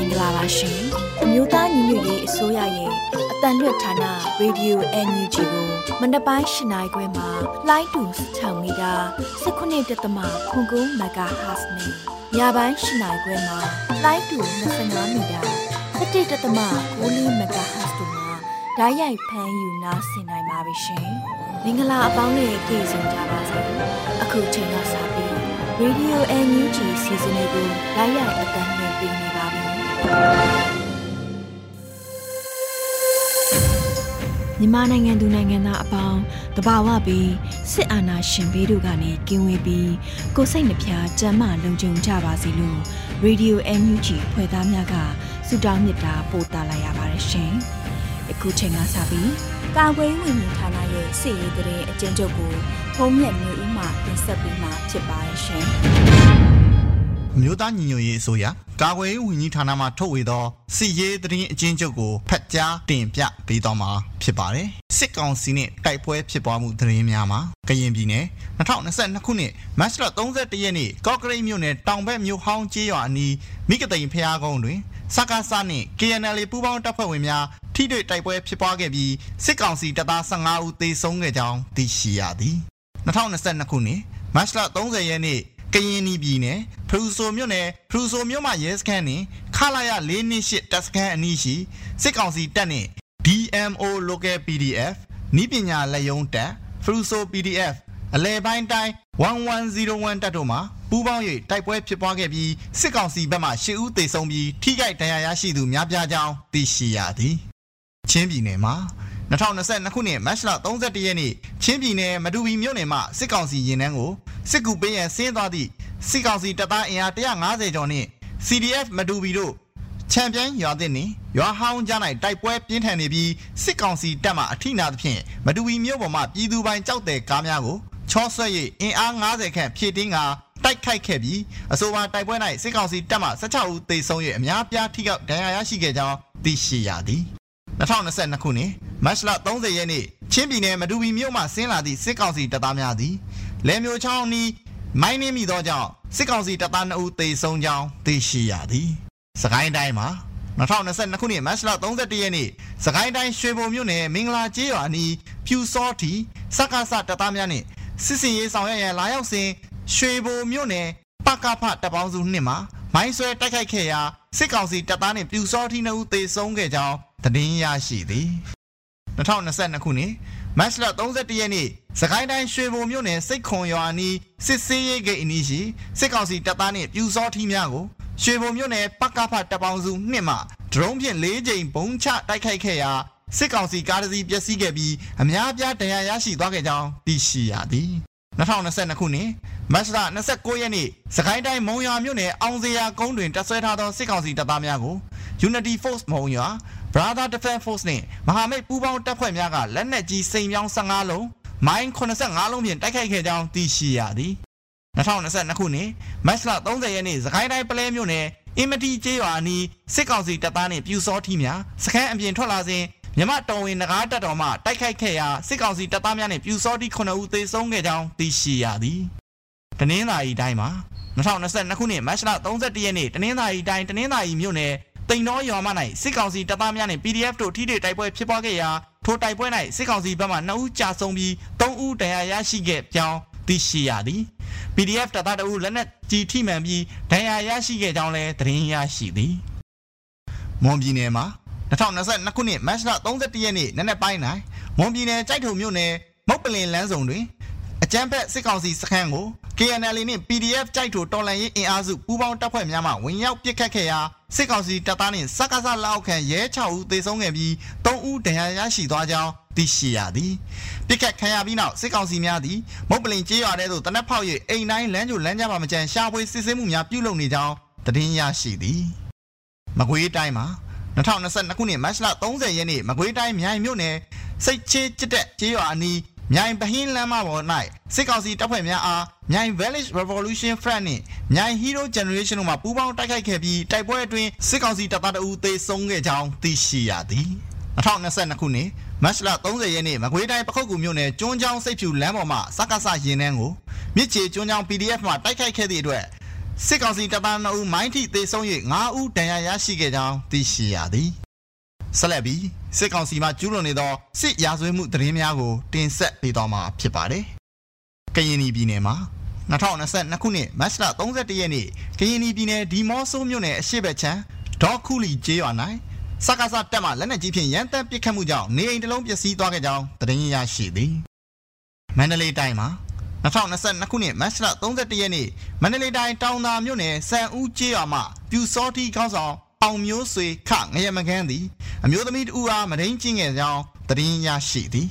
မင်္ဂလာပါရှင်။အမျိုးသားညီညွတ်ရေးအစိုးရရဲ့အတန်လွတ်ဌာန Radio NUG ကိုမန္တပိုင်းရှနိုင်ခွဲမှာလိုင်းတူ6မီတာ19တက်သမခွန်ကုန်းမဂါဟတ်စ်နဲ့ညပိုင်းရှနိုင်ခွဲမှာလိုင်းတူ25မီတာ17တက်သမ6လီမဂါဟတ်စ်တို့မှာဓာတ်ရိုက်ဖမ်းယူနားဆင်နိုင်ပါပြီရှင်။မင်္ဂလာအပေါင်းနဲ့ကြည့်ကြကြပါစေ။အခုချိန်ကစပြီး Radio NUG စီစဉ်လေးကိုဓာတ်ရိုက်အတန်းနဲ့ပြင်နေပါပြီ မြန်မာနိုင်ငံသူနိုင်ငံသားအပေါင်းတဘာဝပြီးစစ်အာဏာရှင်ဘေးတို့ကနေကင်းဝေးပြီးကိုစိတ်နှဖျားကြမ်းမှလုံခြုံကြပါစေလို့ Radio NUG ဖွဲ့သားများကဆုတောင်းမေတ္တာပို့သလာရပါတယ်ရှင်။အခုချိန်ကစပြီးကာကွယ်ဝင်မြဌာနရဲ့စစ်ရေးတရင်အကျဉ်းချုပ်ကိုဖုံးမြက်မျိုးဦးမှတင်ဆက်ပေးမှာဖြစ်ပါတယ်ရှင်။ မြို့သားညီညွတ်ရေးအစိုးရကာကွယ်ရေးဝန်ကြီးဌာနမှထုတ်ဝေသောစစ်ရေးသတင်းအကျဉ်းချုပ်ကိုဖတ်ကြားတင်ပြပေးသွားမှာဖြစ်ပါတယ်။စစ်ကောင်စီနှင့်တိုက်ပွဲဖြစ်ပွားမှုသတင်းများမှာကရင်ပြည်နယ်2022ခုနှစ်မတ်လ31ရက်နေ့ကော့ကရိတ်မြို့နယ်တောင်ဘက်မြို့ဟောင်းကျေးရွာအနီးမိကတိန်ဖျားကုန်းတွင်စကားစနှင့် KNL ပူးပေါင်းတပ်ဖွဲ့ဝင်များထိတွေ့တိုက်ပွဲဖြစ်ပွားခဲ့ပြီးစစ်ကောင်စီတပ်သား15ဦးသေဆုံးခဲ့ကြောင်းသိရှိရသည်2022ခုနှစ်မတ်လ30ရက်နေ့ ကရင်ပြည်နယ်ဖရူဆိုမြို့နယ်ဖရူဆိုမြို့မှာရဲစခန်းနှင့်ခလာရ၄နှစ်ရှစ်တပ်စခန်းအနီးရှိစစ်ကောင်စီတပ်နှင့် DMO Local PDF နီးပညာလက်ယုံတပ်ဖရူဆို PDF အလဲပိုင်းတိုင်း1101တပ်တို့မှပူးပေါင်း၍တိုက်ပွဲဖြစ်ပွားခဲ့ပြီးစစ်ကောင်စီဘက်မှ၈ဦးသေဆုံးပြီးထိခိုက်ဒဏ်ရာရရှိသူများပြားကြောင်းသိရှိရသည်ချင်းပြည်နယ်မှာ2022ခုနှစ်မတ်လ31ရက်နေ့ချင်းပြည်နယ်မတူပီမြို့နယ်မှစစ်ကောင်စီရင်နှန်းကို စစ်ကူပေးရန်ဆင်းသွားသည့်စစ်ကောင်စီတပ်သားအင်အား150ကျော်နှင့် CDF မတူပီတို့ချန်ပီယံရွာသစ်နှင့်ရွာဟောင်းကြား၌တိုက်ပွဲပြင်းထန်နေပြီးစစ်ကောင်စီတပ်မှအထိနာသဖြင့်မတူပီမြို့ပေါ်မှပြည်သူပိုင်ကြောက်တဲ့ကားများကိုချောဆွဲ၍အင်အား90ခန့်ဖြည့်တင်းကာတိုက်ခိုက်ခဲ့ပြီးအဆိုပါတိုက်ပွဲ၌စစ်ကောင်စီတပ်မှ16ဦးသေဆုံး၍အများပြားထိခိုက်ဒဏ်ရာရရှိခဲ့ကြောင်းသိရှိရသည်2022ခုနှစ်မတ်လ30ရက်နေ့ချင်းပြည်နယ်မတူပီမြို့မှဆင်းလာသည့်စစ်ကောင်စီတပ်သားများသည် လဲမျိုးချောင်းနီးမိုင်းနှင်းမိသောကြောင့်စစ်ကောင်စီတပ်သား2ဦးသေဆုံးကြောင်းသိရှိရသည်စကိုင်းတိုင်းမှာ2022ခုနှစ်မတ်လ31ရက်နေ့စကိုင်းတိုင်းရွှေဘုံမြို့နယ်မင်္ဂလာကျေးရွာနီးဖြူစောတီစက္ကစတပ်သားများနှင့်စစ်စင်ရေးဆောင်ရွက်ရန်လာရောက်စဉ်ရွှေဘုံမြို့နယ်ပကဖတပ်ပေါင်းစုနှစ်မှာမိုင်းဆွဲတိုက်ခိုက်ခဲ့ရာစစ်ကောင်စီတပ်သားနှင့်ပြူစောထီ2ဦးသေဆုံးခဲ့ကြောင်းသတင်းရရှိသည်2022ခုနှစ် မတ်လ31ရက်နေ့စကိုင်းတိုင်းရွှေဘုံမြို့နယ်စိတ်ခွန်ရွာနီးစစ်စေးရေးဂိတ်အနီးရှိစစ်ကောင်စီတပ်သားနှင့်ပြူစောထီများကိုရွှေဘုံမြို့နယ်ပကဖတပ်ပေါင်းစုနှစ်မှဒရုန်းဖြင့်၄ကြိမ်ဘုံချတိုက်ခိုက်ခဲ့ရာစစ်ကောင်စီကားတစ်စီးပျက်စီးခဲ့ပြီးအများအပြားဒဏ်ရာရရှိသွားခဲ့ကြောင်းသိရှိရသည်2022ခုနှစ်မတ်လ29ရက်နေ့စကိုင်းတိုင်းမုံရွာမြို့နယ်အောင်စရာကုန်းတွင်တပ်ဆွဲထားသောစစ်ကောင်စီတပ်သားများကို Unity Force မုံရွာ Brother Defense Force နှင့်မဟာမိတ်ပူးပေါင်းတပ်ဖွဲ့များကလက်နက်ကြီးစိန်ပြောင်း15လုံးမိုင်း85လုံးဖြင့်တိုက်ခိုက်ခဲ့ကြောင်းသိရှိရသည်2022ခုနှစ်မတ်လ30ရက်နေ့စကိုင်းတိုင်းပလဲမြို့နယ်အင်မတီကျေးရွာအနီးစစ်ကောင်စီတပ်သားနှင့်ပြူစောထီများစခန်းအပြင်ထွက်လာစဉ်မြမတော်ဝင်နဂါးတပ်တော်မှတိုက်ခိုက်ခဲ့ရာစစ်ကောင်စီတပ်သားများနှင့်ပြူစောထီ9ဦးသေဆုံးခဲ့ကြောင်းသိရှိရသည်တနင်္သာရီတိုင်းမှာ2022ခုနှစ်မတ်လ31ရက်နေ့တနင်္သာရီတိုင်းတနင်္သာရီမြို့နယ် တိန်တော်ရွာမှ၌စစ်ကောင်စီတပ်သားများနှင့် PDF တို့ထိတွေ့တိုက်ပွဲဖြစ်ပွားခဲ့ရာထိုတိုက်ပွဲ၌စစ်ကောင်စီဘက်မှ2ဦးကြာဆုံးပြီး3ဦးဒဏ်ရာရရှိခဲ့ကြောင်းသိရှိရသည် PDF တပ်သားတို့လက်နက်ကြီးထိမှန်ပြီးဒဏ်ရာရရှိခဲ့ကြောင်းလည်းသတင်းရရှိသည်မွန်ပြည်နယ်မှာ2022ခုနှစ်မတ်လ31ရက်နေ့နနက်ပိုင်း၌မွန်ပြည်နယ်ကြိုက်ထုံမြို့နယ်မုတ်ပလင်လမ်းဆောင်တွင် အကြမ်းဖက်စစ်ကောင်စီစခန်းကို KNL နှင့် PDF ကြိုက်ထိုတော်လန်ရေးအင်အားစုပူးပေါင်းတပ်ဖွဲ့များမှဝင်ရောက်ပစ်ခတ်ခဲ့ရာစစ်ကောင်စီတပ်သားနှင့်စက္ကစလက်အောက်ခံရဲ6ဦးသေဆုံးခဲ့ပြီး3ဦးဒဏ်ရာရရှိသွားကြောင်းသိရှိရသည်ပစ်ခတ်ခံရပြီးနောက်စစ်ကောင်စီများသည်မုတ်ပလင်ကျေးရွာထဲသို့တနက်ဖောက်၍အိမ်တိုင်းလမ်းကျိုလမ်းကြားမှာမကျန်ရှာဖွေစစ်ဆေးမှုများပြုလုပ်နေကြောင်းသတင်းရရှိသည်မကွေးတိုင်းမှာ2022ခုနှစ်မတ်လ30ရက်နေ့မကွေးတိုင်းမြိုင်မြို့နယ်စိတ်ချေကျတဲ့ကျေးရွာအနီး မြိုင်ပဟင်းလမ်းမပေါ်၌စစ်ကောင်စီတပ်ဖွဲ့များအားမြိုင် Village Revolution Front နှင့်မြိုင် Hero Generation တို့မှပူးပေါင်းတိုက်ခိုက်ခဲ့ပြီးတိုက်ပွဲအတွင်းစစ်ကောင်စီတပ်သားတအူသေဆုံးခဲ့ကြောင်းသိရှိရသည်2022ခုနှစ်မတ်လ30ရက်နေ့မကွေးတိုင်းပခုတ်ကူမြို့နယ်ကျွန်းချောင်းစိတ်ဖြူလမ်းပေါ်မှာစက္ကစရင်နှန်းကိုမြစ်ချေကျွန်းချောင်း PDF မှတိုက်ခိုက်ခဲ့သည့်အတွက်စစ်ကောင်စီတပ်သား2ဦးမိုင်းထိသေဆုံး၍9ဦးဒဏ်ရာရရှိခဲ့ကြောင်းသိရှိရသည် ဆက်လက်ပြီးစစ်ကောင်စီမှကျူးလွန်နေသောစစ်ရာဇဝတ်မှုသတင်းများကိုတင်ဆက်ပေးသွားမှာဖြစ်ပါတယ်။ကရင်ပြည်နယ်မှာ2022ခုနှစ်မတ်လ31ရက်နေ့ကရင်ပြည်နယ်ဒီမော့ဆိုးမြို့နယ်အရှိတ်ဘက်ချမ်းဒေါခုလီကျေးရွာ၌စကားစတက်မှလက်နက်ကြီးဖြင့်ရန်တပ်ပစ်ခတ်မှုကြောင့်နေအိမ်တစ်လုံးပျက်စီးသွားခဲ့ကြောင်းသတင်းရရှိသည်။မန္တလေးတိုင်းမှာ2022ခုနှစ်မတ်လ31ရက်နေ့မန္တလေးတိုင်းတောင်သာမြို့နယ်စံဦးကျေးရွာမှပြူစောတိခေါင်းဆောင် အောင်မျိုးဆွေခငရမကန်းသည်အမျိုးသမီးတဦးအားမဒိန်ကျင့်ခဲ့ကြောင်းသတင်းရရှိသည်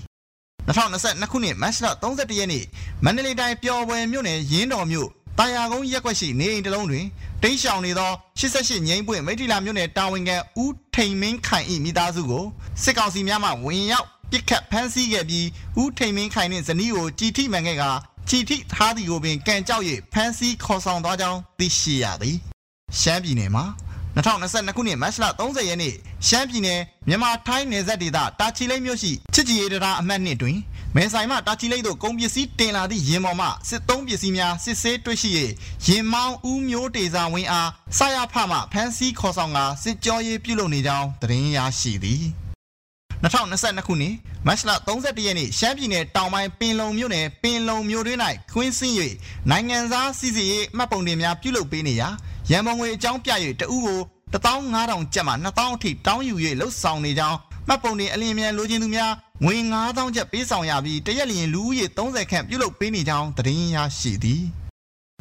2022ခုနှစ်မတ်လ31ရက်နေ့မန္တလေးတိုင်းပျော်ပွဲမြို့နယ်ရင်းတော်မြို့တာယာကုန်းရက်ွက်ရှိနေအိမ်တစ်လုံးတွင်တိန့်ရှောင်နေသော88ငိမ့်ပွင့်မိထီလာမြို့နယ်တာဝန်ခံဦးထိန်မင်းခိုင်၏မိသားစုကိုစစ်ကောင်စီများမှဝင်ရောက်ပစ်ခတ်ဖမ်းဆီးခဲ့ပြီးဦးထိန်မင်းခိုင်နှင့်ဇနီးကိုကြည်ထိမှန်ခဲ့ကကြည်ထိထားသည်ကိုပင်ကံကြောက်၍ဖမ်းဆီးခေါ်ဆောင်သွားကြောင်းသိရှိရသည်ရှမ်းပြည်နယ်မှာ 2022ခုနှစ်မတ်လ30ရက်နေ့ရှမ်းပြည်နယ်မြန်မာထိုင်းနယ်စပ်ဒေသတာချီလိတ်မြို့ရှိချစ်ကြည်ရေးတရားအမှတ်နှစ်တွင်မဲဆိုင်မှတာချီလိတ်သို့ကုန်ပစ္စည်းတင်လာသည့်ရင်ပေါ်မှစစ်သုံးပစ္စည်းများစစ်ဆေးတွေ့ရှိ၍ရင်မောင်းဦးမျိုးတေစာဝင်းအားဆရဖမှဖမ်းဆီးခေါ်ဆောင်ကစစ်ကြောရေးပြုလုပ်နေကြောင်းသတင်းရရှိသည် 2022ခုနှစ်မတ်လ31ရက်နေ့ရှမ်းပြည်နယ်တောင်ပိုင်းပင်လုံမြို့နယ်ပင်လုံမြို့တွင်၌ခွင်းစင်း၍နိုင်ငံသားစီစီရေးမှတ်ပုံတင်များပြုလုပ်ပေးနေရာရန်ပုံငွေအကြောင်းပြ၍တဦးကို15000ကျပ်မှ2000အထိတောင်းယူ၍လှုပ်ဆောင်နေကြောင်းမှတ်ပုံတင်အလင်းမြန်လိုချင်သူများငွေ9000ကျပ်ပေးဆောင်ရပြီးတရက်လျင်လူဦးရေ30ခန့်ပြုလုပ်ပေးနေကြောင်းသတင်းရရှိသည်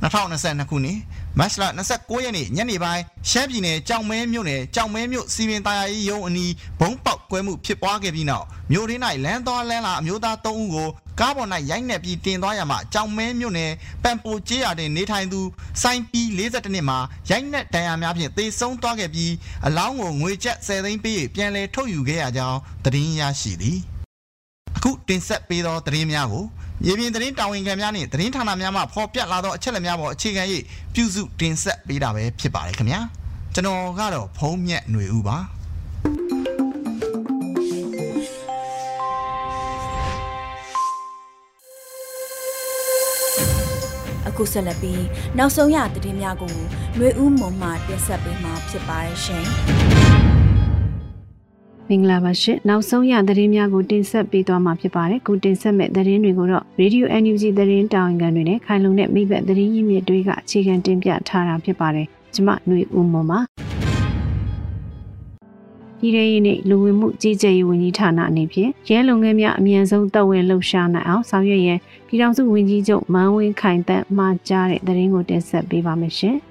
2022ခုနှစ် မတ်လ29ရက်နေ့ညနေပိုင်းရှမ်းပြည်နယ်ကြောင်မဲမြို့နယ်ကြောင်မဲမြို့စီမင်သားရေးရုံးအနီးဘုံပေါက်ကွဲမှုဖြစ်ပွားခဲ့ပြီးနောက်မြို့ရင်း၌လမ်းသွားလမ်းလာအမျိုးသား3ဦးကိုကားပေါ်၌ရိုက်နှက်ပြီးတင်သွားရမှကြောင်မဲမြို့နယ်ပန်ပိုကျေးရွာတွင်နေထိုင်သူစိုင်းပီ42နှစ်မှာရိုက်နှက်ဒဏ်ရာများဖြင့်သေဆုံးသွားခဲ့ပြီးအလောင်းကိုငွေကျပ်10သိန်းပေး၍ပြန်လည်ထုတ်ယူခဲ့ရကြောင်းသတင်းရရှိသည်အခုတင်ဆက်ပေးသောသတင်းများကို မြေပြင်သတင်းတာဝန်ခံများနဲ့သတင်းဌာနများမှဖော်ပြလာသောအချက်အလက်များပေါ်အခြေခံ၍ပြုစုတင်ဆက်ပေးတာပဲဖြစ်ပါတယ်ခင်ဗျာကျွန်တော်ကတော့ဖုံးမြက်ຫນွေဦးပါအခုဆက်လက်ပြီးနောက်ဆုံးရသတင်းများကိုຫນွေဦးမုံမှတင်ဆက်ပေးမှာဖြစ်ပါတယ်ရှင် မင်္ဂလာပါရှင်နောက်ဆုံးရသတင်းများကိုတင်ဆက်ပေးသွားမှာဖြစ်ပါတယ်ခုတင်ဆက်မဲ့သတင်းတွေကိုတော့ Radio NUG သတင်းတာဝန်ခံတွေနဲ့ခိုင်လုံတဲ့မိဘသတင်းရင်းမြစ်တွေကအခြေခံတင်ပြထားတာဖြစ်ပါတယ်ကျမຫນွေဦးမွန်ပါပြည်ထောင်စုနဲ့လူဝင်မှုကြီးကြပ်ရေးဝန်ကြီးဌာနအနေဖြင့်ရဲလုံငန်းများအမြန်ဆုံးတပ်ဝင်လှုပ်ရှားနိုင်အောင်ဆောင်ရွက်ရန်ပြည်ထောင်စုဝန်ကြီးချုပ်မန်းဝင်းခိုင်သက်မှာကြားတဲ့သတင်းကိုတင်ဆက်ပေးပါမယ်ရှင်။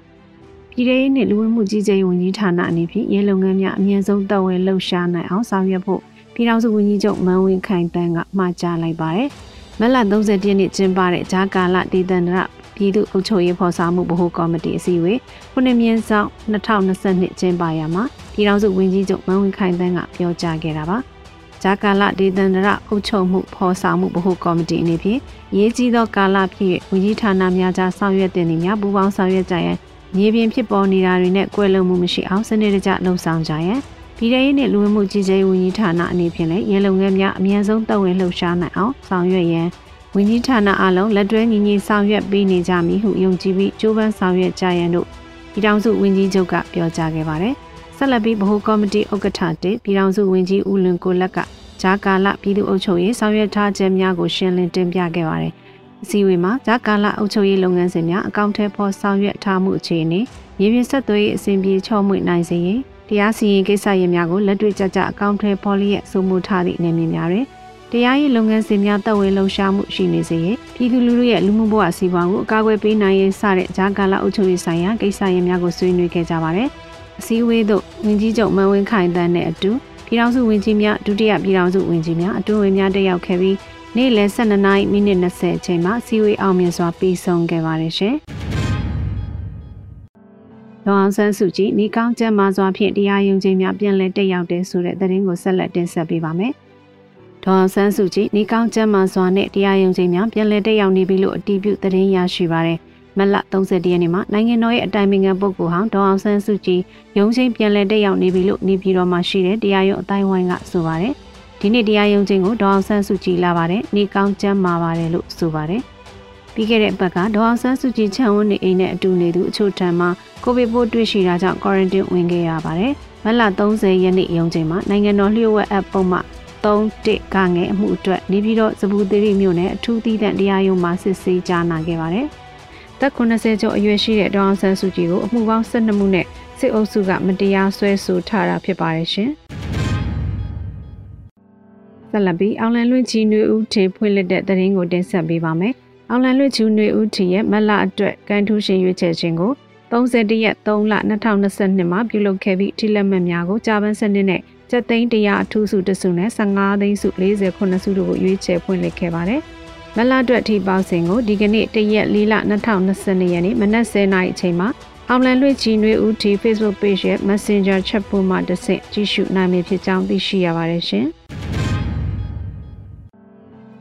ပြည်ထောင်စုနှင့်လူဝင်မှုကြီးကြပ်ရေးဝန်ကြီးဌာနအနေဖြင့်ရဲလုပ်ငန်းများအမြင့်ဆုံးတပ်ဝင်လှုပ်ရှားနိုင်အောင်ဆောင်ရွက်ဖို့ပြည်ထောင်စုဝန်ကြီးချုပ်မန်းဝင်းခိုင်တန်းကမှာကြားလိုက်ပါတယ်။မက်လ30ရက်နေ့ကျင်းပတဲ့ဂျာကာလဒေသန္တရပြည်သူ့အုပ်ချုပ်ရေးဖော်ဆောင်မှုဗဟိုကော်မတီအစည်းအဝေးခုနှစ်မြင်းဆောင်2022ကျင်းပရာမှာပြည်ထောင်စုဝန်ကြီးချုပ်မန်းဝင်းခိုင်တန်းကပြောကြားခဲ့တာပါ။ဂျာကာလဒေသန္တရအုပ်ချုပ်မှုဖော်ဆောင်မှုဗဟိုကော်မတီအနေဖြင့်ရေးကြီးသောကာလဖြစ်ဝန်ကြီးဌာနများကြားဆောင်ရွက်တင်နေများပူးပေါင်းဆောင်ရွက်ကြရန် မြေပြင်ဖြစ်ပေါ်နေတာတွေနဲ့ကွဲလွန်မှုမရှိအောင်စနစ်တကျလှုံ့ဆော်ကြရန်ပြည်ထောင်စုနဲ့လူဝင်မှုကြီးကြပ်ရေးဝန်ကြီးဌာနအနေဖြင့်လည်းရဲလုပ်ငန်းများအမြန်ဆုံးတပ်ဝင်လှုပ်ရှားနိုင်အောင်ဆောင်ရွက်ရန်ဝန်ကြီးဌာနအလုံးလက်တွဲညီညီဆောင်ရွက်ပေးနေကြမည်ဟုယုံကြည်ပြီးကြိုးပမ်းဆောင်ရွက်ကြရန်တို့ပြည်ထောင်စုဝန်ကြီးချုပ်ကပြောကြားခဲ့ပါတယ်။ဆက်လက်ပြီးဗဟိုကော်မတီဥက္ကဋ္ဌတစ်ပြည်ထောင်စုဝန်ကြီးဦးလွင်ကိုလက်ကဂျာကာလပြည်သူ့အုပ်ချုပ်ရေးဆောင်ရွက်ထားခြင်းများကိုရှင်းလင်းတင်ပြခဲ့ပါတယ်။ အစည်းအဝေးမှာဂျာကာလာအုပ်ချုပ်ရေးလုပ်ငန်းစဉ်များအကောင့်ထဲပေါ်ဆောင်ရွက်ထားမှုအခြေအနေမြေပြင်ဆက်သွယ်ရေးအစဉ်ပြေချော့မွေ့နိုင်စေရေးတရားစီရင်ကိစ္စရပ်များကိုလက်တွေ့ကျကျအကောင့်ထဲပေါ်လျက်စုမှုထားသည့်အနေမျိုးများတွင်တရားရေးလုပ်ငန်းစဉ်များတပ်ဝဲလှုပ်ရှားမှုရှိနေစေရေးပြည်သူလူထုရဲ့လူမှုဘဝစီးပွားကိုအကာအကွယ်ပေးနိုင်ရေးစတဲ့ဂျာကာလာအုပ်ချုပ်ရေးဆိုင်ရာကိစ္စရပ်များကိုဆွေးနွေးခဲ့ကြပါတယ်။အစည်းအဝေးသို့ဝန်ကြီးချုပ်မန်ဝင်းခိုင်တန်းနဲ့အတူပြည်ထောင်စုဝန်ကြီးများဒုတိယပြည်ထောင်စုဝန်ကြီးများအတွင်းဝင်များတက်ရောက်ခဲ့ပြီး နေ့လယ်12နာရီမိနစ်20အချိန်မှာစီဝေးအောင်မြင်စွာပြီးဆုံးခဲ့ပါတယ်ရှင်။မဒေါအောင်ဆန်းစုကြည်နေကောင်းကျမ်းမာစွာဖြင့်တရားရုံးခြင်းများပြန်လည်တက်ရောက်တဲ့ဆိုတဲ့သတင်းကိုဆက်လက်တင်ဆက်ပေးပါမယ်။ဒေါအောင်ဆန်းစုကြည်နေကောင်းကျမ်းမာစွာနဲ့တရားရုံးခြင်းများပြန်လည်တက်ရောက်နေပြီလို့အတည်ပြုသတင်းရရှိပါရယ်။မလ31ရက်နေ့မှာနိုင်ငံတော်ရဲ့အတိုင်ပင်ခံပုဂ္ဂိုလ်ဟောင်းဒေါအောင်ဆန်းစုကြည်ရုံးချင်းပြန်လည်တက်ရောက်နေပြီလို့နေပြည်တော်မှာရှိတဲ့တရားရုံးအတိုင်းဝိုင်းကဆိုပါတယ်။ ဒီနေ့တရားရုံးချင်းကိုဒေါအောင်ဆန်းစုကြည်လာပါတယ်။နေကောင်းကျမ်းမာပါတယ်လို့ဆိုပါတယ်။ပြီးခဲ့တဲ့ဘက်ကဒေါအောင်ဆန်းစုကြည်ချန်ဝန်းနေအိမ်နဲ့အတူနေသူအချို့ထံမှာကိုဗစ်ပိုးတွေ့ရှိတာကြောင့် quarantine ဝင်ခဲ့ရပါတယ်။မလ30ရက်နေ့ရုံးချိန်မှာနိုင်ငံတော်လျှို့ဝှက်အပ်ပုံမှ31ကငယ်အမှုအတွက်နေပြည်တော်စပူသီရိမြို့နယ်အထူးသီးသန့်တရားရုံးမှာစစ်ဆေးကြားနာခဲ့ပါတယ်။သက်90ကျော်အရွယ်ရှိတဲ့ဒေါအောင်ဆန်းစုကြည်ကိုအမှုပေါင်း12မှုနဲ့စစ်အုပ်စုကမတရားဆွဲဆိုထားတာဖြစ်ပါတယ်ရှင်။ ဆက်လက်ပြီးအောင်လန်လွင့်ချီနွေဦးထေဖွင့်လက်တဲ့သတင်းကိုတင်ဆက်ပေးပါမယ်။အောင်လန်လွတ်ချူနွေဦးထီရဲ့မလအတွက်ကန်ထူးရှင်ရွေးချယ်ခြင်းကို31ရက်3လ2022မှာပြုလုပ်ခဲ့ပြီးထိလက်မှတ်များကိုကြာပန်းစနစ်နဲ့ကျက်သိန်း100အထူးစုတစုနဲ့15သိန်းစု49စုတို့ကိုရွေးချယ်ဖွင့်လှစ်ခဲ့ပါတယ်။မလအတွက်ထိပေါင်းစဉ်ကိုဒီကနေ့1ရက်4လ2022ရက်နေ့မနက်10:00နာရီအချိန်မှာအောင်လန်လွေချီနွေဦးထီ Facebook Page ရဲ့ Messenger chat ပေါ်မှာတဆင့်ကြည့်ရှုနိုင်ပြီဖြစ်ကြောင်းသိရှိရပါတယ်ရှင်။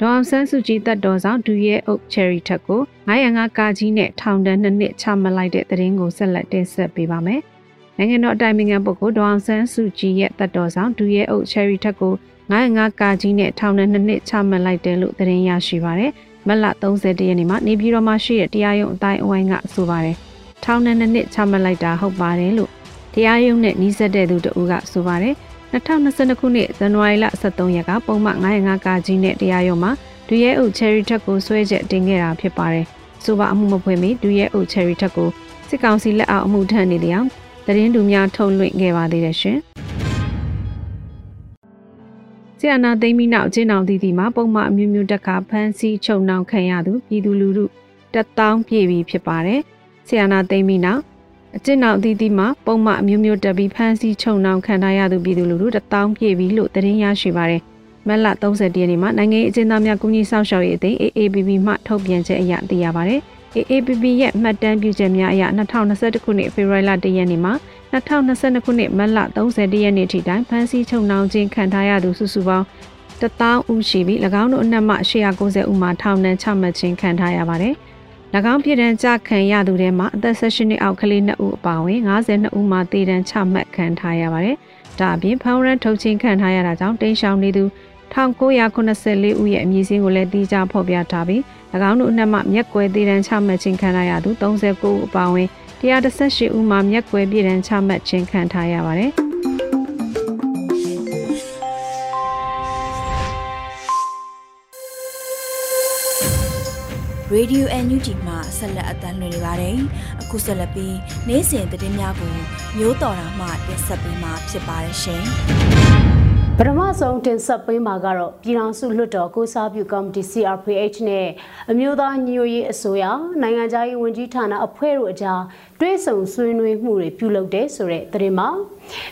ဒေါအောင်ဆန်းစုကြည်တပ်တော်ဆောင်ဒူရဲအုပ်ချယ်ရီထက်ကို905ကာကြီးနဲ့ထောင်ဒဏ်2နှစ်ချမှတ်လိုက်တဲ့သတင်းကိုဆက်လက်တင်ဆက်ပေးပါမယ်။နိုင်ငံတော်အတိုင်ပင်ခံပုဂ္ဂိုလ်ဒေါအောင်ဆန်းစုကြည်ရဲ့တပ်တော်ဆောင်ဒူရဲအုပ်ချယ်ရီထက်ကို905ကာကြီးနဲ့ထောင်ဒဏ်2နှစ်ချမှတ်လိုက်တယ်လို့သတင်းရရှိပါရယ်။မလ30ရက်နေ့မှာနေပြည်တော်မှာရှိတဲ့တရားရုံးအတိုင်းအဝိုင်းကဆိုပါတယ်။ထောင်ဒဏ်2နှစ်ချမှတ်လိုက်တာဟုတ်ပါတယ်လို့တရားရုံးနဲ့နှီးစပ်တဲ့သူတဦးကဆိုပါတယ်။ 2022ခုနှစ်ဇန်နဝါရီလ23ရက်ကပုံမှန်905ကာကြီးနဲ့တရားရုံးမှာဒူရဲအုပ်ချယ်ရီထက်ကိုဆွဲချက်တင်ခဲ့တာဖြစ်ပါတယ်။ဆိုပါအမှုမဖွင့်မီဒူရဲအုပ်ချယ်ရီထက်ကိုစစ်ကောင်စီလက်အောက်အမှုထမ်းနေလျောင်းသတင်းတူများထုတ်လွှင့်ခဲ့ပါသေးတယ်ရှင်။ဆီယနာသိမ်းပြီးနောက်ကျင်းအောင်တည်တည်မှာပုံမှန်အမျိုးမျိုးတက်ကဖမ်းဆီးချုပ်နှောင်ခံရသူပြည်သူလူထုတက်တောင်းပြည့်ပြီးဖြစ်ပါတယ်။ဆီယနာသိမ်းပြီးနောက် အကျဉ်းနောက်အသီးသီးမှာပုံမှန်အမျိုးမျိုးတက်ပြီးဖမ်းဆီးချုပ်နှောင်ခံထားရသူပြည်သူလူထုတထောင်ပြည့်ပြီလို့သတင်းရရှိပါရယ်မက်လ30ရက်နေ့မှာနိုင်ငံရေးအကျဉ်းသားများကုညီဆောင်ရှောက်ရေးအသင်း AAPP မှထုတ်ပြန်ချက်အရသိရပါရယ် AAPP ရဲ့မှတ်တမ်းပြုချက်များအရ2021ခုနှစ်ဖေဖော်ဝါရီလ1ရက်နေ့မှာ2022ခုနှစ်မက်လ30ရက်နေ့ထိတိုင်ဖမ်းဆီးချုပ်နှောင်ခြင်းခံထားရသူစုစုပေါင်း1000ဦးရှိပြီး၎င်းတို့အနက်မှ190ဦးမှာထောင်ဒဏ်ချမှတ်ခြင်းခံထားရပါတယ်။၎ င်းပြည်တံကြခံရသူတွေမှာအသက်16နှစ်အောက်ကလေး2ဦးအပါအဝင်52ဦးမှာတည်တံချမှတ်ခံထားရပါတယ်။ဒါအပြင်ဖောင်းရန်ထုတ်ချင်းခံထားရတာကြောင့်တိန့်ရှောင်နေသူ1984ဦးရဲ့အမည်စင်းကိုလည်းတီးခြားဖော်ပြထားပြီး၎င်းတို့အနက်မှမျက်ကွယ်တည်တံချမှတ်ခြင်းခံထားရသူ39ဦးအပါအဝင်118ဦးမှာမျက်ကွယ်ပြည်တံချမှတ်ခြင်းခံထားရပါတယ်။ Radio NUG မှာဆက်လက်အသံလွှင့်နေပါတယ်။အခုဆက်လက်ပြီးနေ့စဉ်သတင်းများကိုမျိုးတော်တာမှတင်ဆက်ပေးမှာဖြစ်ပါတယ်ရှင်။ပထမဆုံးတင်ဆက်ပေးမှာကတော့ပြည်ထောင်စုလွှတ်တော်ကိုစားပြုကော်မတီ CRPH နဲ့အမျိုးသားညီညွတ်ရေးအစိုးရနိုင်ငံခြားရေးဝန်ကြီးဌာနအဖွဲ့တို့အကြားတွဲဆုံဆွေးနွေးမှုတွေပြုလုပ်တဲ့ဆိုတဲ့သတင်းမှာ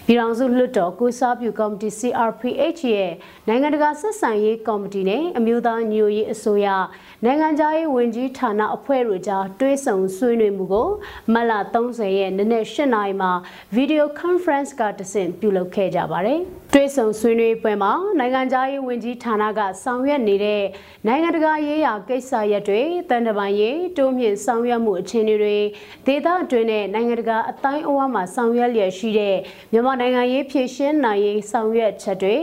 ပြည်ထောင်စုလွှတ်တော်ကိုစားပြုကော်မတီ CRPH ရဲ့နိုင်ငံတကာဆက်ဆံရေးကော်မတီနဲ့အမျိုးသားညီညွတ်ရေးအစိုးရ နိုင်ငံခြားရေးဝန်ကြီးဌာနအဖွဲ့တို့ကြားတွဲဆုံဆွေးနွေးမှုကိုမလ30ရက်နေ့နဲ့8နာရီမှာ video conference ကတဆင့်ပြုလုပ်ခဲ့ကြပါတယ်။ တွဲဆုံဆွေးနွေးပွဲမှာနိုင်ငံခြားရေးဝန်ကြီးဌာနကဆောင်ရွက်နေတဲ့နိုင်ငံတကာရေးရာကိစ္စရပ်တွေတန်တပန်ရေးတိုးမြင့်ဆောင်ရွက်မှုအခြေအနေတွေဒေသအတွင်းနဲ့နိုင်ငံတကာအတိုင်းအဝါမှာဆောင်ရွက်လျက်ရှိတဲ့မြန်မာနိုင်ငံရေးဖြည့်ရှင်းနိုင်ရေးဆောင်ရွက်ချက်တွေ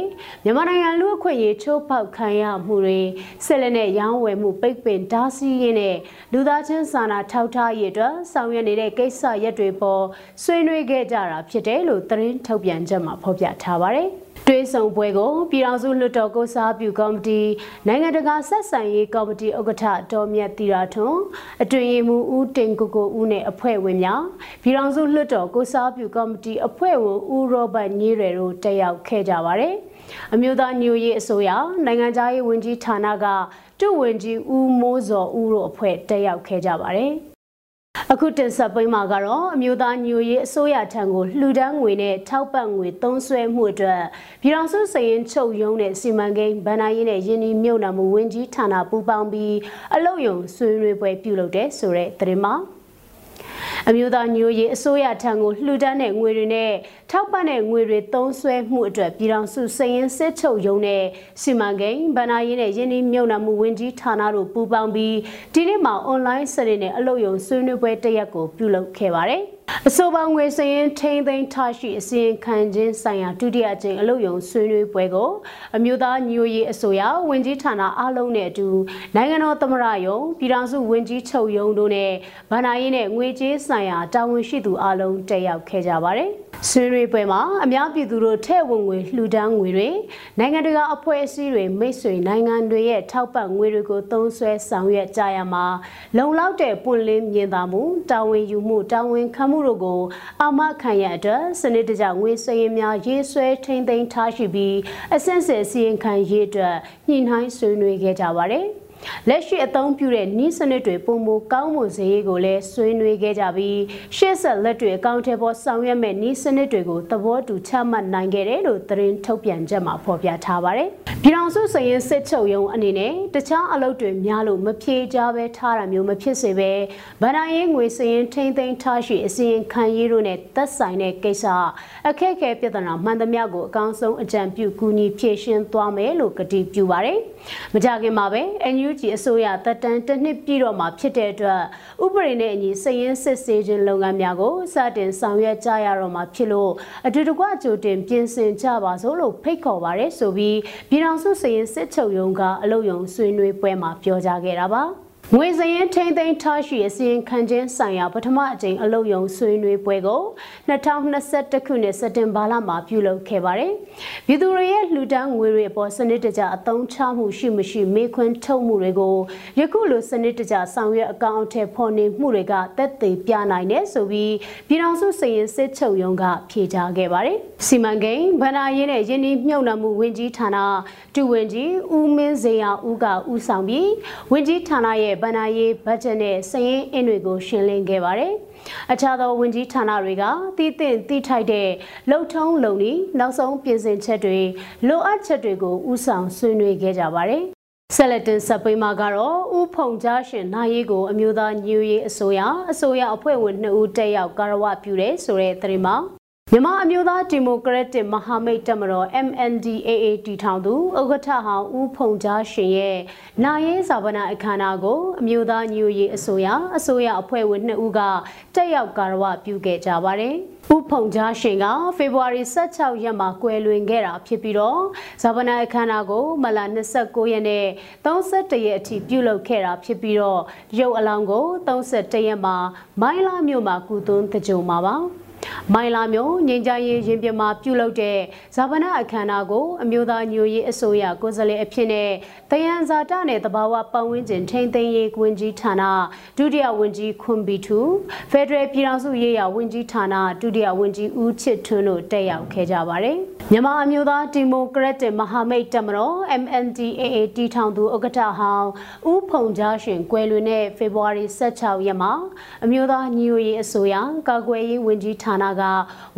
မြန်မာနိုင်ငံလူ့အခွင့်အရေးချိုးဖောက်ခံရမှုတွေဆက်လက်နဲ့ရောင်းဝယ်မှုပိတ်ပင်ဓာစီရင်းနဲ့လူသားချင်းစာနာထောက်ထားရေးအတွက်ဆောင်ရွက်နေတဲ့ကိစ္စရပ်တွေပေါ်ဆွေးနွေးခဲ့ကြတာဖြစ်တယ်လို့သတင်းထုတ်ပြန်ချက်မှာဖော်ပြထားပါတယ်။ တွဲဆောင်ပွဲကိုပြည်ထောင်စုလွှတ်တော်ကိုစားပြုကော်မတီနိုင်ငံတကာဆက်ဆံရေးကော်မတီဥက္ကဋ္ဌဒေါ်မြတ်တီရာထွန်းအတွင်ရေးမှူးဦးတင်ကိုကိုဦးနဲ့အဖွဲ့ဝင်များပြည်ထောင်စုလွှတ်တော်ကိုစားပြုကော်မတီအဖွဲ့ဝင်ဦးရောဘတ်ညေးရယ်တို့တက်ရောက်ခဲ့ကြပါတယ်။အမျိုးသားညွရေးအစိုးရနိုင်ငံသားရေးဝန်ကြီးဌာနကတုဝင်ကြီးဦးမိုးစောဦးတို့အဖွဲ့တက်ရောက်ခဲ့ကြပါတယ်။ အခုတင်ဆက်ပေးမှာကတော့အမျိုးသားညွရေးအစိုးရထံကိုလှူဒန်းငွေနဲ့ထောက်ပံ့ငွေသုံးစွဲမှုအတွက်ပြည်ထောင်စုစည်ရင်ချုပ်ရုံးတဲ့စီမံကိန်းဗဏ္ဍာရေးနဲ့ယင်းဒီမြုပ်နှံမှုဝင်ကြီးဌာနပူးပေါင်းပြီးအလုပ်ယုံဆွေးနွေးပွဲပြုလုပ်တဲ့ဆိုတဲ့သတင်းမှာအမျိုးသားညိုရေးအစိုးရထံကိုလှူဒန်းတဲ့ငွေတွေနဲ့ ထောက်ပံ့တဲ့ငွေတွေသုံးစွဲမှုအတွက်ပြည်ထောင်စုစည်ရင်းစစ်ချုပ်ရုံးနဲ့စီမံကိန်းဗဏ္ဍာရေးနဲ့ယင်းနှမြုံနာမှုဝန်ကြီးဌာနတို့ပူးပေါင်းပြီးဒီနေ့မှာအွန်လိုင်းစနစ်နဲ့အလုပ်ရုံဆွေးနွေးပွဲတစ်ရက်ကိုပြုလုပ်ခဲ့ပါတယ်။အဆိုပါငွေစရင်ထိန်းသိမ်းထားရှိအစီရင်ခံခြင်းဆိုင်ရာဒုတိယအကြိမ်အလုပ်ရုံဆွေးနွေးပွဲကိုအမျိုးသားညိုရေးအစိုးရဝန်ကြီးဌာနအားလုံးနဲ့အတူနိုင်ငံတော်သမ္မတရုံးပြည်ထောင်စုဝန်ကြီးချုပ်ရုံးတို့နဲ့ဗဏ္ဍာရေးနဲ့ငွေကြေးဆိုင်ရာတာဝန်ရှိသူအားလုံးတက်ရောက်ခဲ့ကြပါတယ်။ဆွေးနွေးပွဲမှာအများပြည်သူတို့ထဲ့ဝင်ငွေလှူဒန်းငွေတွေနိုင်ငံတကာအဖွဲ့အစည်းတွေမိတ်ဆွေနိုင်ငံတွေရဲ့ထောက်ပံ့ငွေတွေကိုသုံးစွဲဆောင်ရွက်ကြရမှာလုံလောက်တဲ့ပွင့်လင်းမြင်သာမှုတာဝန်ယူမှုတာဝန်ခံမှုတို့ကိုအာမခံရအတွက်စနစ်တကျငွေစည်ရင်များရေးဆွဲထိန်းသိမ်းထားရှိပြီးအဆင့်ဆင့်စီရင်ခံရေးအတွက်ညှိနှိုင်းဆွေးနွေးခဲ့ကြပါတယ်။ လက်ရှိအသုံးပြုတဲ့နှီးစနစ်တွေပုံမကောင်းမွန်စေရေးကိုလည်းဆွေးနွေးခဲ့ကြပြီးရှေ့ဆက်လက်တွေအကောင့်ထဲပေါ်ဆောင်ရွက်မဲ့နှီးစနစ်တွေကိုသဘောတူချမှတ်နိုင်ခဲ့တယ်လို့သတင်းထုတ်ပြန်ချက်မှာဖော်ပြထားပါတယ်။ပြည်ထောင်စုစရင်စစ်ချုပ်ရုံးအနေနဲ့တခြားအလုပ်တွေများလို့မဖြေကြပဲထားတာမျိုးမဖြစ်စေပဲဗဏ္ဍာရေးငွေစရင်ထိမ့်သိမ်းထားရှိအစီရင်ခံရေးတို့နဲ့သက်ဆိုင်တဲ့ကိစ္စအခက်အခဲပြဿနာမှန်သမျှကိုအကောင်းဆုံးအကြံပြုကူညီဖြေရှင်းသွားမယ်လို့ကတိပြုပါတယ်။မကြခင်မှာပဲ NUG အစိုးရတပ်တန်းတစ်နှစ်ပြည့်တော့မှာဖြစ်တဲ့အတွက်ဥပဒေနဲ့အညီစည်ရင်းစစ်ဆေးခြင်းလုပ်ငန်းများကိုစတင်ဆောင်ရွက်ကြရတော့မှာဖြစ်လို့အတူတကွကြိုတင်ပြင်ဆင်ကြပါစို့လို့ဖိတ်ခေါ်ပါရဆိုပြီးပြည်ထောင်စုစည်ရင်းစစ်ချုပ်ရုံးကအလုပ်ရုံဆွေးနွေးပွဲမှာပြောကြားခဲ့တာပါ။ ငွေစရင်ထိမ့်သိမ်းထားရှိအစီရင်ခံခြင်းဆိုင်ရာပထမအကြိမ်အလုပ်ရုံဆွေးနွေးပွဲကို2021ခုနှစ်စက်တင်ဘာလမှာပြုလုပ်ခဲ့ပါတယ်။ပြည်သူတွေရဲ့လှူဒန်းငွေတွေအပေါ်စနစ်တကျအသုံးချမှုရှိမရှိမေးခွန်းထုတ်မှုတွေကိုယခုလိုစနစ်တကျဆောင်ရွက်အကောင့်အထည်ဖော်နေမှုတွေကတက်သေးပြနိုင်တယ်ဆိုပြီးပြည်ထောင်စုစည်ရင်စစ်ချုပ်ရုံးကဖြေကြားခဲ့ပါတယ်။စီမံကိန်းဗဏ္ဍာရေးနဲ့ယင်းနှိမ့်မြုံနှံမှုဝန်ကြီးဌာနတူဝင်ကြီးဦးမင်းစေရဦးကဦးဆောင်ပြီးဝန်ကြီးဌာနရဲ့ဘဏ္ဍာရေးဘတ်ဂျက်နဲ့စည်ရင်းအင်းတွေကိုရှင်းလင်းခဲ့ပါတယ်။အခြားသောဝန်ကြီးဌာနတွေကတည်တင့်တည်ထိုက်တဲ့လုံထုံးလုံဤနောက်ဆုံးပြင်ဆင်ချက်တွေလိုအပ်ချက်တွေကိုဥဆောင်ဆွေးနွေးခဲ့ကြပါတယ်။ဆက်လက်တင်ဆက်ပေးမှာကတော့ဥဖုံကြားရှင်နိုင်ရေးကိုအမျိုးသားညူရေးအစိုးရအစိုးရအဖွဲ့ဝင်2ဦးတက်ရောက်ကာရဝပြုတဲ့ဆိုတဲ့သတင်းမှာ မြန်မာအမျိုးသားဒီမိုကရက်တစ်မဟာမိတ်တပ်မတော် MNDAA တည်ထောင်သူဥက္ကဋ္ဌဟောင်းဦးဖုန်ကြားရှင်ရဲ့နိုင်ရေးဇာပနာအခမ်းအနားကိုအမျိုးသားညူရေးအစိုးရအစိုးရအဖွဲ့ဝင်2ဦးကတက်ရောက်ကာရဝပြုခဲ့ကြပါတယ်။ဦးဖုန်ကြားရှင်ကဖေဖော်ဝါရီ16ရက်မှာကွယ်လွန်ခဲ့တာဖြစ်ပြီးတော့ဇာပနာအခမ်းအနားကိုမလ29ရက်နဲ့31ရက်အထိပြုလုပ်ခဲ့တာဖြစ်ပြီးတော့ရုပ်အလောင်းကို31ရက်မှာမိုင်းလာမြို့မှာကုသွန်းတကြုံမှာပါ။ မိုင်လာမျိုးငင်းကြရေးရင်ပြမှာပြုလုပ်တဲ့ဇာပနာအခမ်းအနားကိုအမျိုးသားညိုရေးအစိုးရကိုယ်စားလှယ်အဖြစ်နဲ့တယံဇာတနဲ့တဘာဝပတ်ဝန်းကျင်ထိန်းသိမ်းရေးဝန်ကြီးဌာနဒုတိယဝန်ကြီးခွန်ဘီထူဖက်ဒရယ်ပြည်ထောင်စုရေးရာဝန်ကြီးဌာနဒုတိယဝန်ကြီးဦးချစ်ထွန်းတို့တက်ရောက်ခဲ့ကြပါတယ်။မြန်မာအမျိုးသားဒီမိုကရက်တစ်မဟာမိတ်တပ်မတော် MNDAA တည်ထောင်သူဥက္ကဋ္ဌဟောင်းဦးဖုံကြားရှင်ကွယ်လွန်တဲ့ဖေဖော်ဝါရီ16ရက်မှာအမျိုးသားညိုရေးအစိုးရကာကွယ်ရေးဝန်ကြီးဌာနက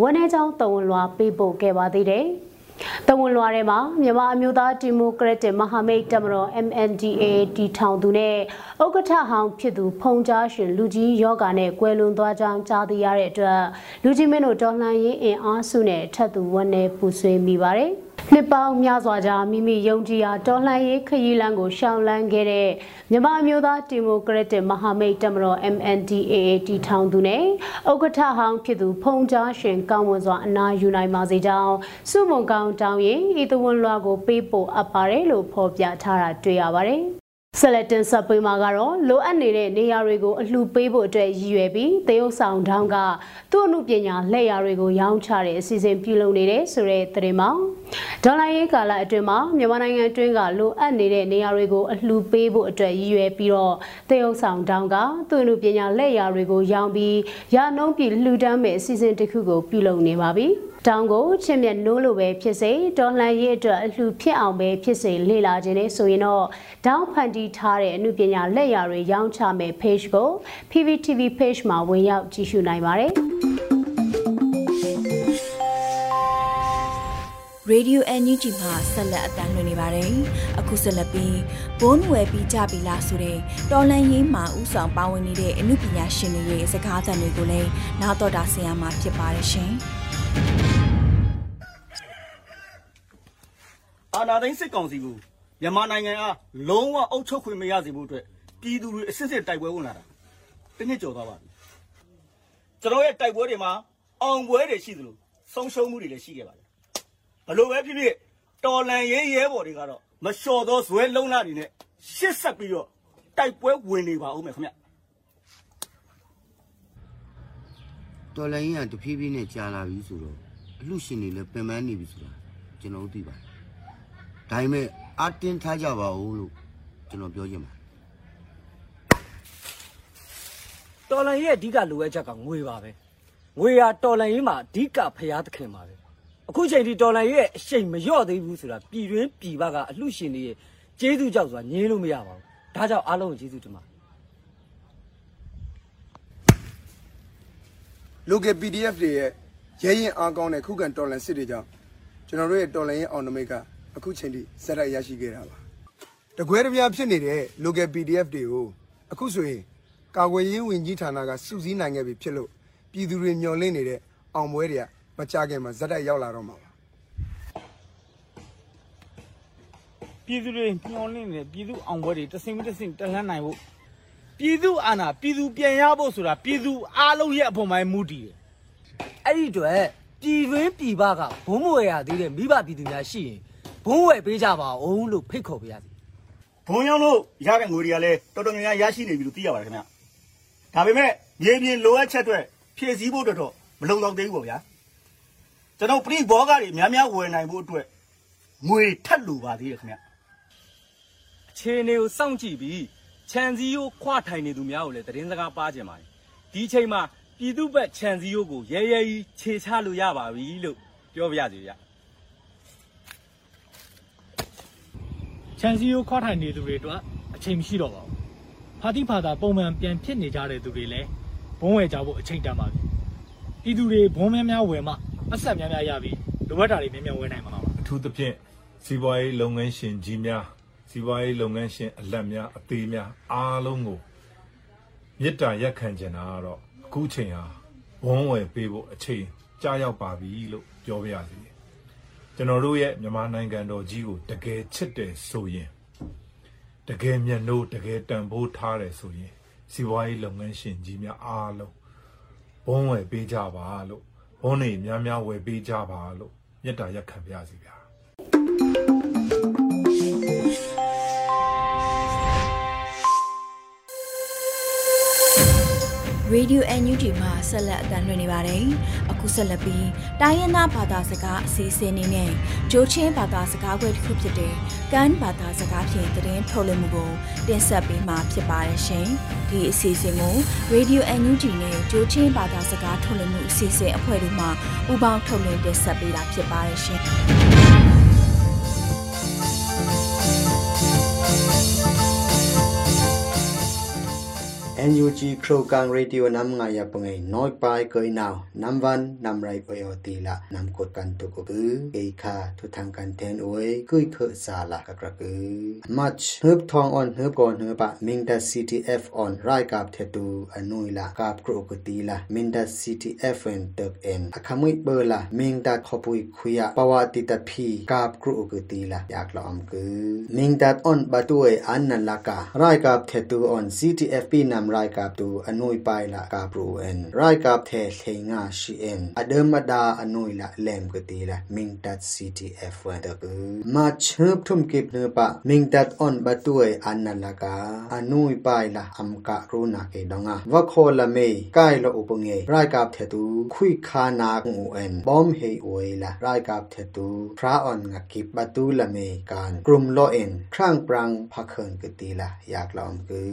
ဝန်내ကြောင်းတဝန်လွှာပေးပို့ခဲ့ပါသေးတယ်။တဝန်လွှာထဲမှာမြန်မာအမျိုးသားဒီမိုကရက်တစ်မဟာမိတ်တပ်မတော် MNDA တီထောင်သူနဲ့ဥက္ကဋ္ဌဟောင်းဖြစ်သူဖုံကြားရှင်လူကြီးယောဂာနဲ့ကွယ်လွန်သွားကြောင်းကြားသိရတဲ့အတွက်လူကြီးမင်းတို့တော်လှန်ရေးအင်အားစုနဲ့ထပ်သူဝန်내ပူဆွေးမိပါတယ်။ နှစ်ပေါင်းများစွာကြာမိမိယုံကြည်ရာတော်လှန်ရေးခရီးလမ်းကိုရှောင်လန်းခဲ့တဲ့မြန်မာမျိုးသားဒီမိုကရက်တစ်မဟာမိတ်တပ်မတော် MNDAA တီထောင်သူနဲ့ဥက္ကဋ္ဌဟောင်းဖြစ်သူဖုံကြားရှင်ကောင်းမွန်စွာအနာယူနိုင်ပါစေကြောင်းစုမုံကောင်းတောင်းရင်ဤသဝန်လွှာကိုပေးပို့အပ်ပါတယ်လို့ဖော်ပြထားတာတွေ့ရပါတယ်။ ဆက်လက်တင်ဆက်ပေးမှာကတော့လိုအပ်နေတဲ့နေရာတွေကိုအလှူပေးဖို့အတွက်ရည်ရွယ်ပြီးတရုတ်ဆောင်တောင်းကသူ့အမှုပညာလက်ရာတွေကိုရောင်းချတဲ့အစီအစဉ်ပြုလုပ်နေတဲ့ဆိုတဲ့သတင်းမှာဒေါ်လာရေးကာလအတွင်းမှာမြန်မာနိုင်ငံအတွင်းကလိုအပ်နေတဲ့နေရာတွေကိုအလှူပေးဖို့အတွက်ရည်ရွယ်ပြီးတော့တရုတ်ဆောင်တောင်းကသူ့အမှုပညာလက်ရာတွေကိုရောင်းပြီးရနှုံးပြီးလှူဒန်းမဲ့အစီအစဉ်တစ်ခုကိုပြုလုပ်နေပါပြီ။ တောင်းကိုချစ်မြတ်နိုးလိုပဲဖြစ်စေဒေါ်လှန်ရေးအတွက်အလှဖြစ်အောင်ပဲဖြစ်စေလေ့လာခြင်းနဲ့ဆိုရင်တော့တောင်းဖန်တီးထားတဲ့အမှုပညာလက်ရာတွေရောင်းချမယ် page ကို PVTV page မှာဝင်ရောက်ကြည့်ရှုနိုင်ပါတယ်။ Radio NUG မှာဆက်လက်အသံလွှင့်နေပါတယ်။အခုဆက်လက်ပြီးဘုန်းဝယ်ပြီးကြပြီလားဆိုတဲ့တော်လန်ရေးမှာဥဆောင်ပါဝင်နေတဲ့အမှုပညာရှင်တွေရဲ့စကားသံတွေကိုလည်းနားတော်တာဆင်ရမှာဖြစ်ပါတယ်ရှင်။ အာနာသိန်းစစ်ကောင်စီကိုမြန်မာနိုင်ငံအားလုံးဝအုပ်ချုပ်ခွင့်မရစေဖို့အတွက်ပြည်သူတွေအစစ်စစ်တိုက်ပွဲဝင်လာတာတစ်နှစ်ကျော်သွားပါပြီကျွန်တော်ရဲ့တိုက်ပွဲတွေမှာအောင်ပွဲတွေရှိသလိုဆုံးရှုံးမှုတွေလည်းရှိခဲ့ပါတယ်ဘလို့ပဲဖြစ်ဖြစ်တော်လန်ရေးရဲဘော်တွေကတော့မလျှော်သောဇွဲလုံးလာတွေနဲ့ရှစ်ဆက်ပြီးတော့တိုက်ပွဲဝင်နေပါဦးမယ်ခင်ဗျ တော်လိုင်းကြီးကတဖြည်းဖြည်းနဲ့ကြာလာပြီဆိုတော့အလှရှင်တွေလည်းပင်ပန်းနေပြီဆိုတာကျွန်တော်တို့သိပါတယ်။ဒါပေမဲ့အတင်းထားကြပါဦးလို့ကျွန်တော်ပြောချင်ပါတယ်တော်လန်ရဲ့အဓိကလိုအပ်ချက်ကငွေပါပဲငွေဟာတော်လန်ရေးမှာအဓိကဖျားသခင်ပါပဲအခုချိန်ဒီတော်လန်ရဲ့အရှိန်မလျော့သေးဘူးဆိုတာပြည်တွင်းပြည်ပကအလှရှင်တွေရဲ့ကျေးဇူးကြောင့်ဆိုတာငြင်းလို့မရပါဘူးဒါကြောင့်အားလုံးကိုကျေးဇူးတင်ပါ local PDF တွေရဲ့ရဲရင်အားကောင်းတဲ့ခုခံတော်လန်စစ်တွေကြောင့်ကျွန်တော်တို့ရဲ့တော်လန်ရင်အောင်နမိတ်ကအခုချိန်ထိဇက်ရိုက်ရရှိခဲ့တာပါတကွဲတပြားဖြစ်နေတဲ့ local PDF တွေကိုအခုဆိုရင်ကာကွယ်ရေးဝန်ကြီးဌာနကစုစည်းနိုင်ခဲ့ပြီဖြစ်လို့ပြည်သူတွေမျှော်လင့်နေတဲ့အောင်ပွဲတွေကမကြခင်မှာဇက်တိုက်ရောက်လာတော့မှာပါပြည်သူတွေမျှော်လင့်နေတဲ့ပြည်သူအောင်ပွဲတွေတစင်တစင်တလန်းနိုင်ဖို့ ပြည်သူအာဏာပြည်သူပြန်ရဖို့ဆိုတာပြည်သူအားလုံးရဲ့အဖို့မှမူတည်တယ်အဲ့ဒီအတွက်ပြည်တွင်းပြည်ပကဘုံမဝယ်ရသေးတဲ့မိဘပြည်သူများရှိရင်ဘုံဝယ်ပေးကြပါဦးလို့ဖိတ်ခေါ်ပေးရစီဘုံရောက်လို့ရတဲ့ငွေတွေကလည်းတော်တော်များများရရှိနေပြီလို့သိရပါတယ်ခင်ဗျဒါပေမဲ့မြေပြင်လိုအပ်ချက်တွေဖြည့်ဆည်းဖို့အတွက်တော့မလုံလောက်သေးဘူးပေါ့ဗျာကျွန်တော်ပြိဘောဂတွေများများဝယ်နိုင်ဖို့အတွက်ငွေထက်လိုပါသေးတယ်ခင်ဗျအခြေအနေကိုစောင့်ကြည့်ပြီး ခြံစည်းရိုးခွထိုင်နေသူများကိုလည်းသတင်းစကားပါကြင်ပါတယ်ဒီအချိန်မှာပြည်သူ့ဘက်ခြံစည်းရိုးကိုရဲရဲကြီးခြေချလို့ရပါပြီလို့ပြောပြရစီဗျချန်စီယိုခေါ်ထိုင်နေသူတွေအတွက်အချိန်မရှိတော့ပါဘူး။ဖာတိဖာသာပုံမှန်ပြန်ဖြစ်နေကြတဲ့သူတွေလည်းဘုံဝယ်ကြဖို့အချိန်တန်ပါပြီ။ပြည်သူတွေဘုံများများဝယ်မှအဆက်များများရပြီးလိုအပ်တာတွေများများဝယ်နိုင်မှာပါအထူးသဖြင့်စီးပွားရေးလုပ်ငန်းရှင်ကြီးများ စီးပွားရေးလုပ်ငန်းရှင်အလက်များအသေးများအားလုံးကိုမေတ္တာရက်ခံကြတာကတော့အခုချိန်ဟာဘုံဝယ်ပေးဖို့အချိန်ကြာရောက်ပါပြီလို့ပြောပြရစီကျွန်တော်တို့ရဲ့မြန်မာနိုင်ငံတော်ကြီးကိုတကယ်ချစ်တယ်ဆိုရင်တကယ်မျက်နှိုးတကယ်တန်ဖိုးထားတယ်ဆိုရင်စီးပွားရေးလုပ်ငန်းရှင်ကြီးများအားလုံးဘုံဝယ်ပေးကြပါလို့ဘုံတွေများများဝယ်ပေးကြပါလို့မေတ္တာရက်ခံပါရစီဗျာ Radio NUG မှာဆက်လက်အသံလွှင့်နေပါတယ်။အခုဆက်လက်ပြီးတိုင်းရင်းသားဘာသာစကားအစီအစဉ်နေနဲ့ဂျိုချင်းဘာသာစကားခွဲတစ်ခုဖြစ်တဲ့ကန်ဘာသာစကားဖြင့်သတင်းထုတ်လွှင့်မှုကိုတင်ဆက်ပေးမှာဖြစ်ပါတယ်ရှင်။ဒီအစီအစဉ်ကို Radio NUG နဲ့ဂျိုချင်းဘာသာစကားထုတ်လွှင့်မှုအစီအစဉ်အဖွဲ့တို့မှပူးပေါင်းထုတ်လွှင့်တင်ဆက်ပေးတာဖြစ်ပါတယ်ရှင်။ NUG โครงการ radio นำงายปงไงน้อยไปก็ยนาวนำวันนำไรไปอตีละนำกดกันตุกบือเอคาทุทางกันเทนโอ้ยกุยเคสาละกระกระกือมัชเฮืบทองอ่อนเฮืบก่อนเฮืบปะมิงดา CTF อ่อนรายกับเทตูอันนุยละกับกรุกตีละมิงดา CTF เอ็นเติกเอ็นอคามุยเบอร์ละมิงดาขบุยคุยะปวาติตาพีกับกรุกตีละอยากลอมกือมิงดาอ่อนบาตุเออันนันละการายกับเทตูอ่อน CTF ปีนำไรกับตูอนุยไปละกับรูเอ็นไรกับเทงาชีเอ็นอเดิมดาอนุยละเลมกตีละมิงตัด CTF วันตะกูมาเชิบทุ่มกิบเนปะมิงตัดอ่อนบะตุยอันนันละกาอนุยไปละอัมกะรูนาเกดงาวะโคละเมใกายละอุปเงรายกาบเทตูคุยคานางูเอ็นบอมเฮอวยละรายกาบเทตูพระอ่อนงะกิบะตูละเมการกลุ่มโลเอ็นครั้งปรังพักเขินกตีละอยากลองกู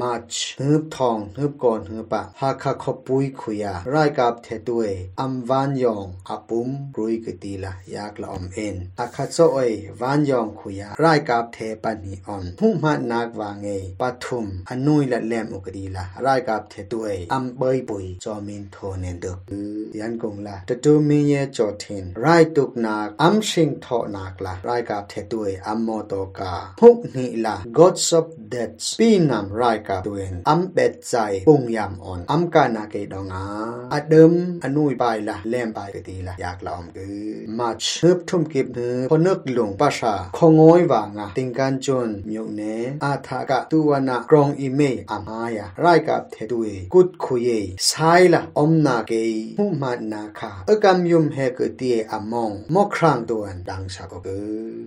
มาเชิฮึบทองฮึบก่อนฮึบปะหาคาขปุยขุยารายกับเทตุเออัมวานยองอาปุมรุยกตีละยากละอมเอ็นอาคาโซเอวานยองขุยารายกับเทปันนีออนหุมานากวางเอปทุมอนุยละแลมอุกดีละรายกับเทตุเออัมเบยปุยจอมินโทเนนดึกยันกงละตะตูมีเยจอทินรายตุกนากอัมชิงทอนักละรายกับเทตุเออัมโมโตกาฮุกนีละ gods of death ปีนำรายกับตัวเองอัมเบ็ดใจปุงยามอ่อนอัมกานาเกดองาอเดิมอนุยไปละแลมไปกตีละอยากลอมคือมาชืบทุ่มกิบเนือพนึกหลงปัชาคงอยว่างาติงกันจนมิวเนอาทากะตุวนะกรองอีเมอามายารกับเทตุเอกุดคุยไซละอมนาเกมุมานาคาอกำยุมเฮกตีอามองมอครางตัวดังสากกอ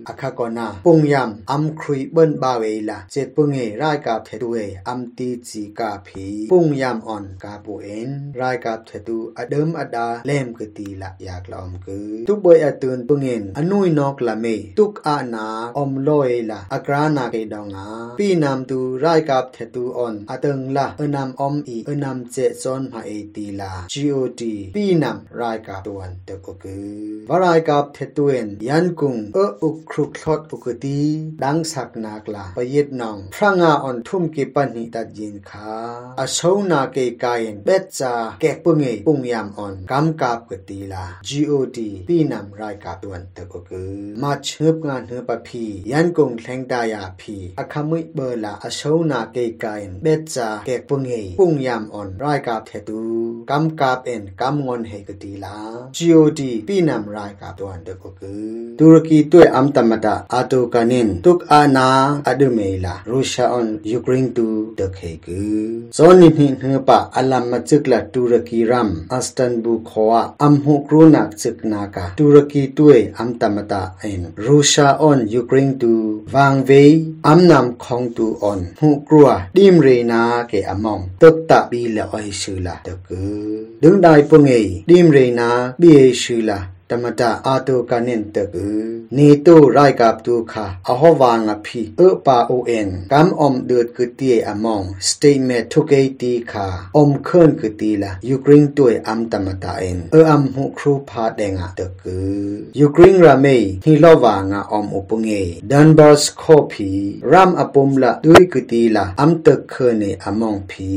อาคากอนาปุงยามอัมครุยเบิ้นบาเวลาเจ็ดปุงเอรกับเทตุเออัมตีจีกาพีปุงยามอ่อนกาปูเอ็นรายกับเทตุอเดิมอดาเล่มกตีละอยากลอมคือทุกเบยอตืนปุงเอ็นอนุยนอกละเมทุกอานาอมลอยละอากรานาเกดองาปีนามตูรายกับเทตุอ่อนอตึงละเอนามอมอีเอนามเจซอนมาเอตีละ GOT ปีนามรายกับตัวนเตกคือวรายกับเทตุเอ็นยันกุงเออุครุคลอดอุกตีดังสักนักละปยิดนองพระงาอ่อนทุ่มกิปันหิตัดยินคาอโชนาเกกายนเบตจาแกปุงเอปุงยามอ่อนกำกับกตีลา GOD ปีนำรายกับตัวนเตกคือมาเชิบงานเฮือปะพียันกุงแทงตายาพีอคามุยเบอร์ลาอโชนาเกกายนเบตจาแกปุงเอปุงยามอ่อนรายกับเทตู กำกาเป็นกำงอนให้กตีลา GOD ปีนำรายกาตัวอันเดกกือตุรกีตัวอัมตมตะอาตุกานินตุกอานาอดุเมลารูชาออนยูเครนตูเดกเฮกือโซนิหินเฮปะอัลลัมมาจึกละตุรกีรัมอัสตันบูคออัมฮุกรูนักจึกนากาตุรกีตัวอัมตมตะเอ็นรูชาออนยูเครนตูวางเวอัมนำของตูออนฮุกรัวดิมเรนาเกอมองตึกตะปีละไอชือละเดกือပုငေဒီမရေနာဘီရှူလာတ မတာအာတိုကနင်တကူနေတိုရိုက်ကပ်တူခါအဟောဝါငါဖီအပါအိုအန်ကမ်အုံဒတ်ကတီအမောင်စတေမက်ထုကေတီခါအုံခွန်ကတီလာယူကရိန်းတိုအမ်တမတာအန်အအမ်ဟုခရူဖာဒေငါတကူယူကရိန်းရာမေဟီလောဝါငါအုံဥပငေဒန်ဘတ်ခေါဖီရမ်အပုံလာဒွိကတီလာအမ်တခနေအမောင်ဖီ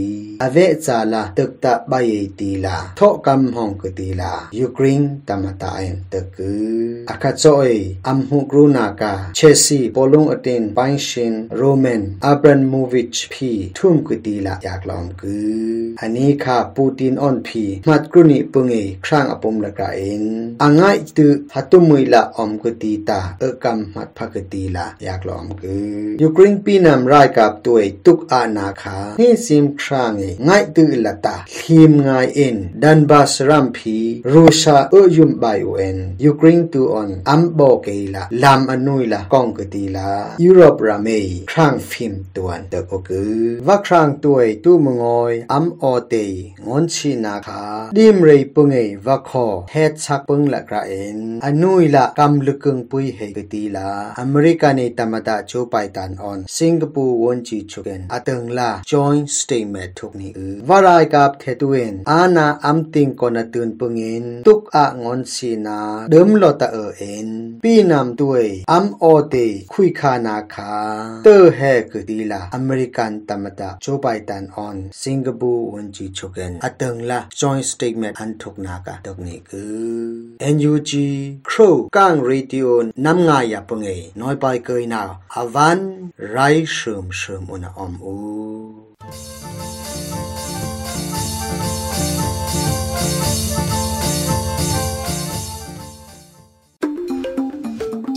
အဝဲဇာလာတက်တဘယေတီလာထောကမ်ဟောင်ကတီလာယူကရိန်းတမတာตะกืออคาโจเยอัมฮุกรูนากาเชซีโปลุงอตินปายชินโรเมนอับรันมูวิชพีทุ่มกุตีละอยากลอมกืออันนี้ค่ะปูตินออนพีมัดกรุนิปุงเอครั้งอปมละกาเองอังไงตือฮัตุมุยละอมกุตีตาเอกรรมมัดพักตีละอยากลอมกือยูเครนปีนำรายกับตัวตุกอานาคานี่ซิมครางเองไงตือละตาทีมงายเอ็นดันบาสรัมพีรูชาเอยุมไบ UN ยูเครนตูออนอัมโบเกลาลามอนุยละกองกตีลายุโรปรามีครางฟิมตวนเตก็คือว่าครางตัวตู้มงอยอัมโอเตงอนชินาคาดิมเรยปุงเอว่าคอเฮดชักปึงละกระเอ็นอนุยละกำลึกกึงปุยเฮกตีลาอเมริกันในตมตาโจไปตันออนสิงคโปร์วนจีชุกันอตึงลา joint statement ทุกนี้อือว่ารายกับเทตุเอนอาณาอัมติงกอนตื่นปึงเอ็นตุกอะงอนชิ na dum lo ta er en pi nam tuai am o te khui kha na kha te he ke di la american tamata joe biden on singapore won chi choken atang la joint statement an thok na ka tok ni ke NUG crow kang radio nam nga ya pange noi pai ke na avan rai shum shum una om u